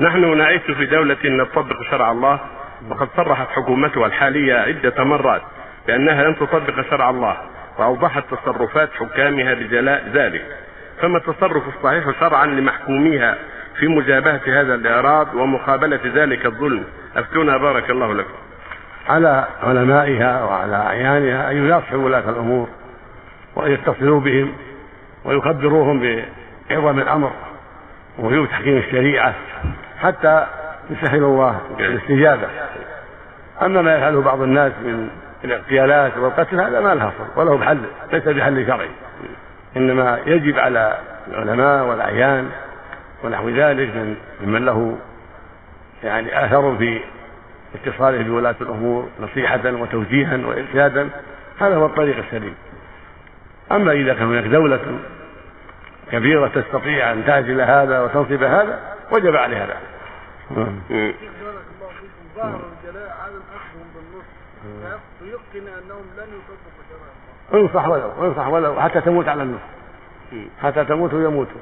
نحن نعيش في دولة نطبق شرع الله وقد صرحت حكومتها الحالية عدة مرات بأنها لن تطبق شرع الله وأوضحت تصرفات حكامها بجلاء ذلك. فما التصرف الصحيح شرعا لمحكوميها في مجابهة هذا الإعراض ومقابلة ذلك الظلم؟ أفتونا بارك الله لكم. على علمائها وعلى أعيانها أن يناصحوا ولاة الأمور وأن يتصلوا بهم ويخبروهم بعظم الأمر ووجوب تحكيم الشريعة. حتى يسهل الله الاستجابة. أما ما يفعله بعض الناس من الاغتيالات والقتل هذا ما له أصل وله بحل ليس بحل شرعي. إنما يجب على العلماء والأعيان ونحو ذلك من ممن له يعني آثر في اتصاله بولاة الأمور نصيحة وتوجيها وإرشادا هذا هو الطريق السليم. أما إذا كان هناك دولة كبيرة تستطيع أن تعزل هذا وتنصب هذا وجب عليها ذلك. الجلاء انهم لن الله انصح ولو انصح ولو حتى تموت على النصح حتى تموت ويموتوا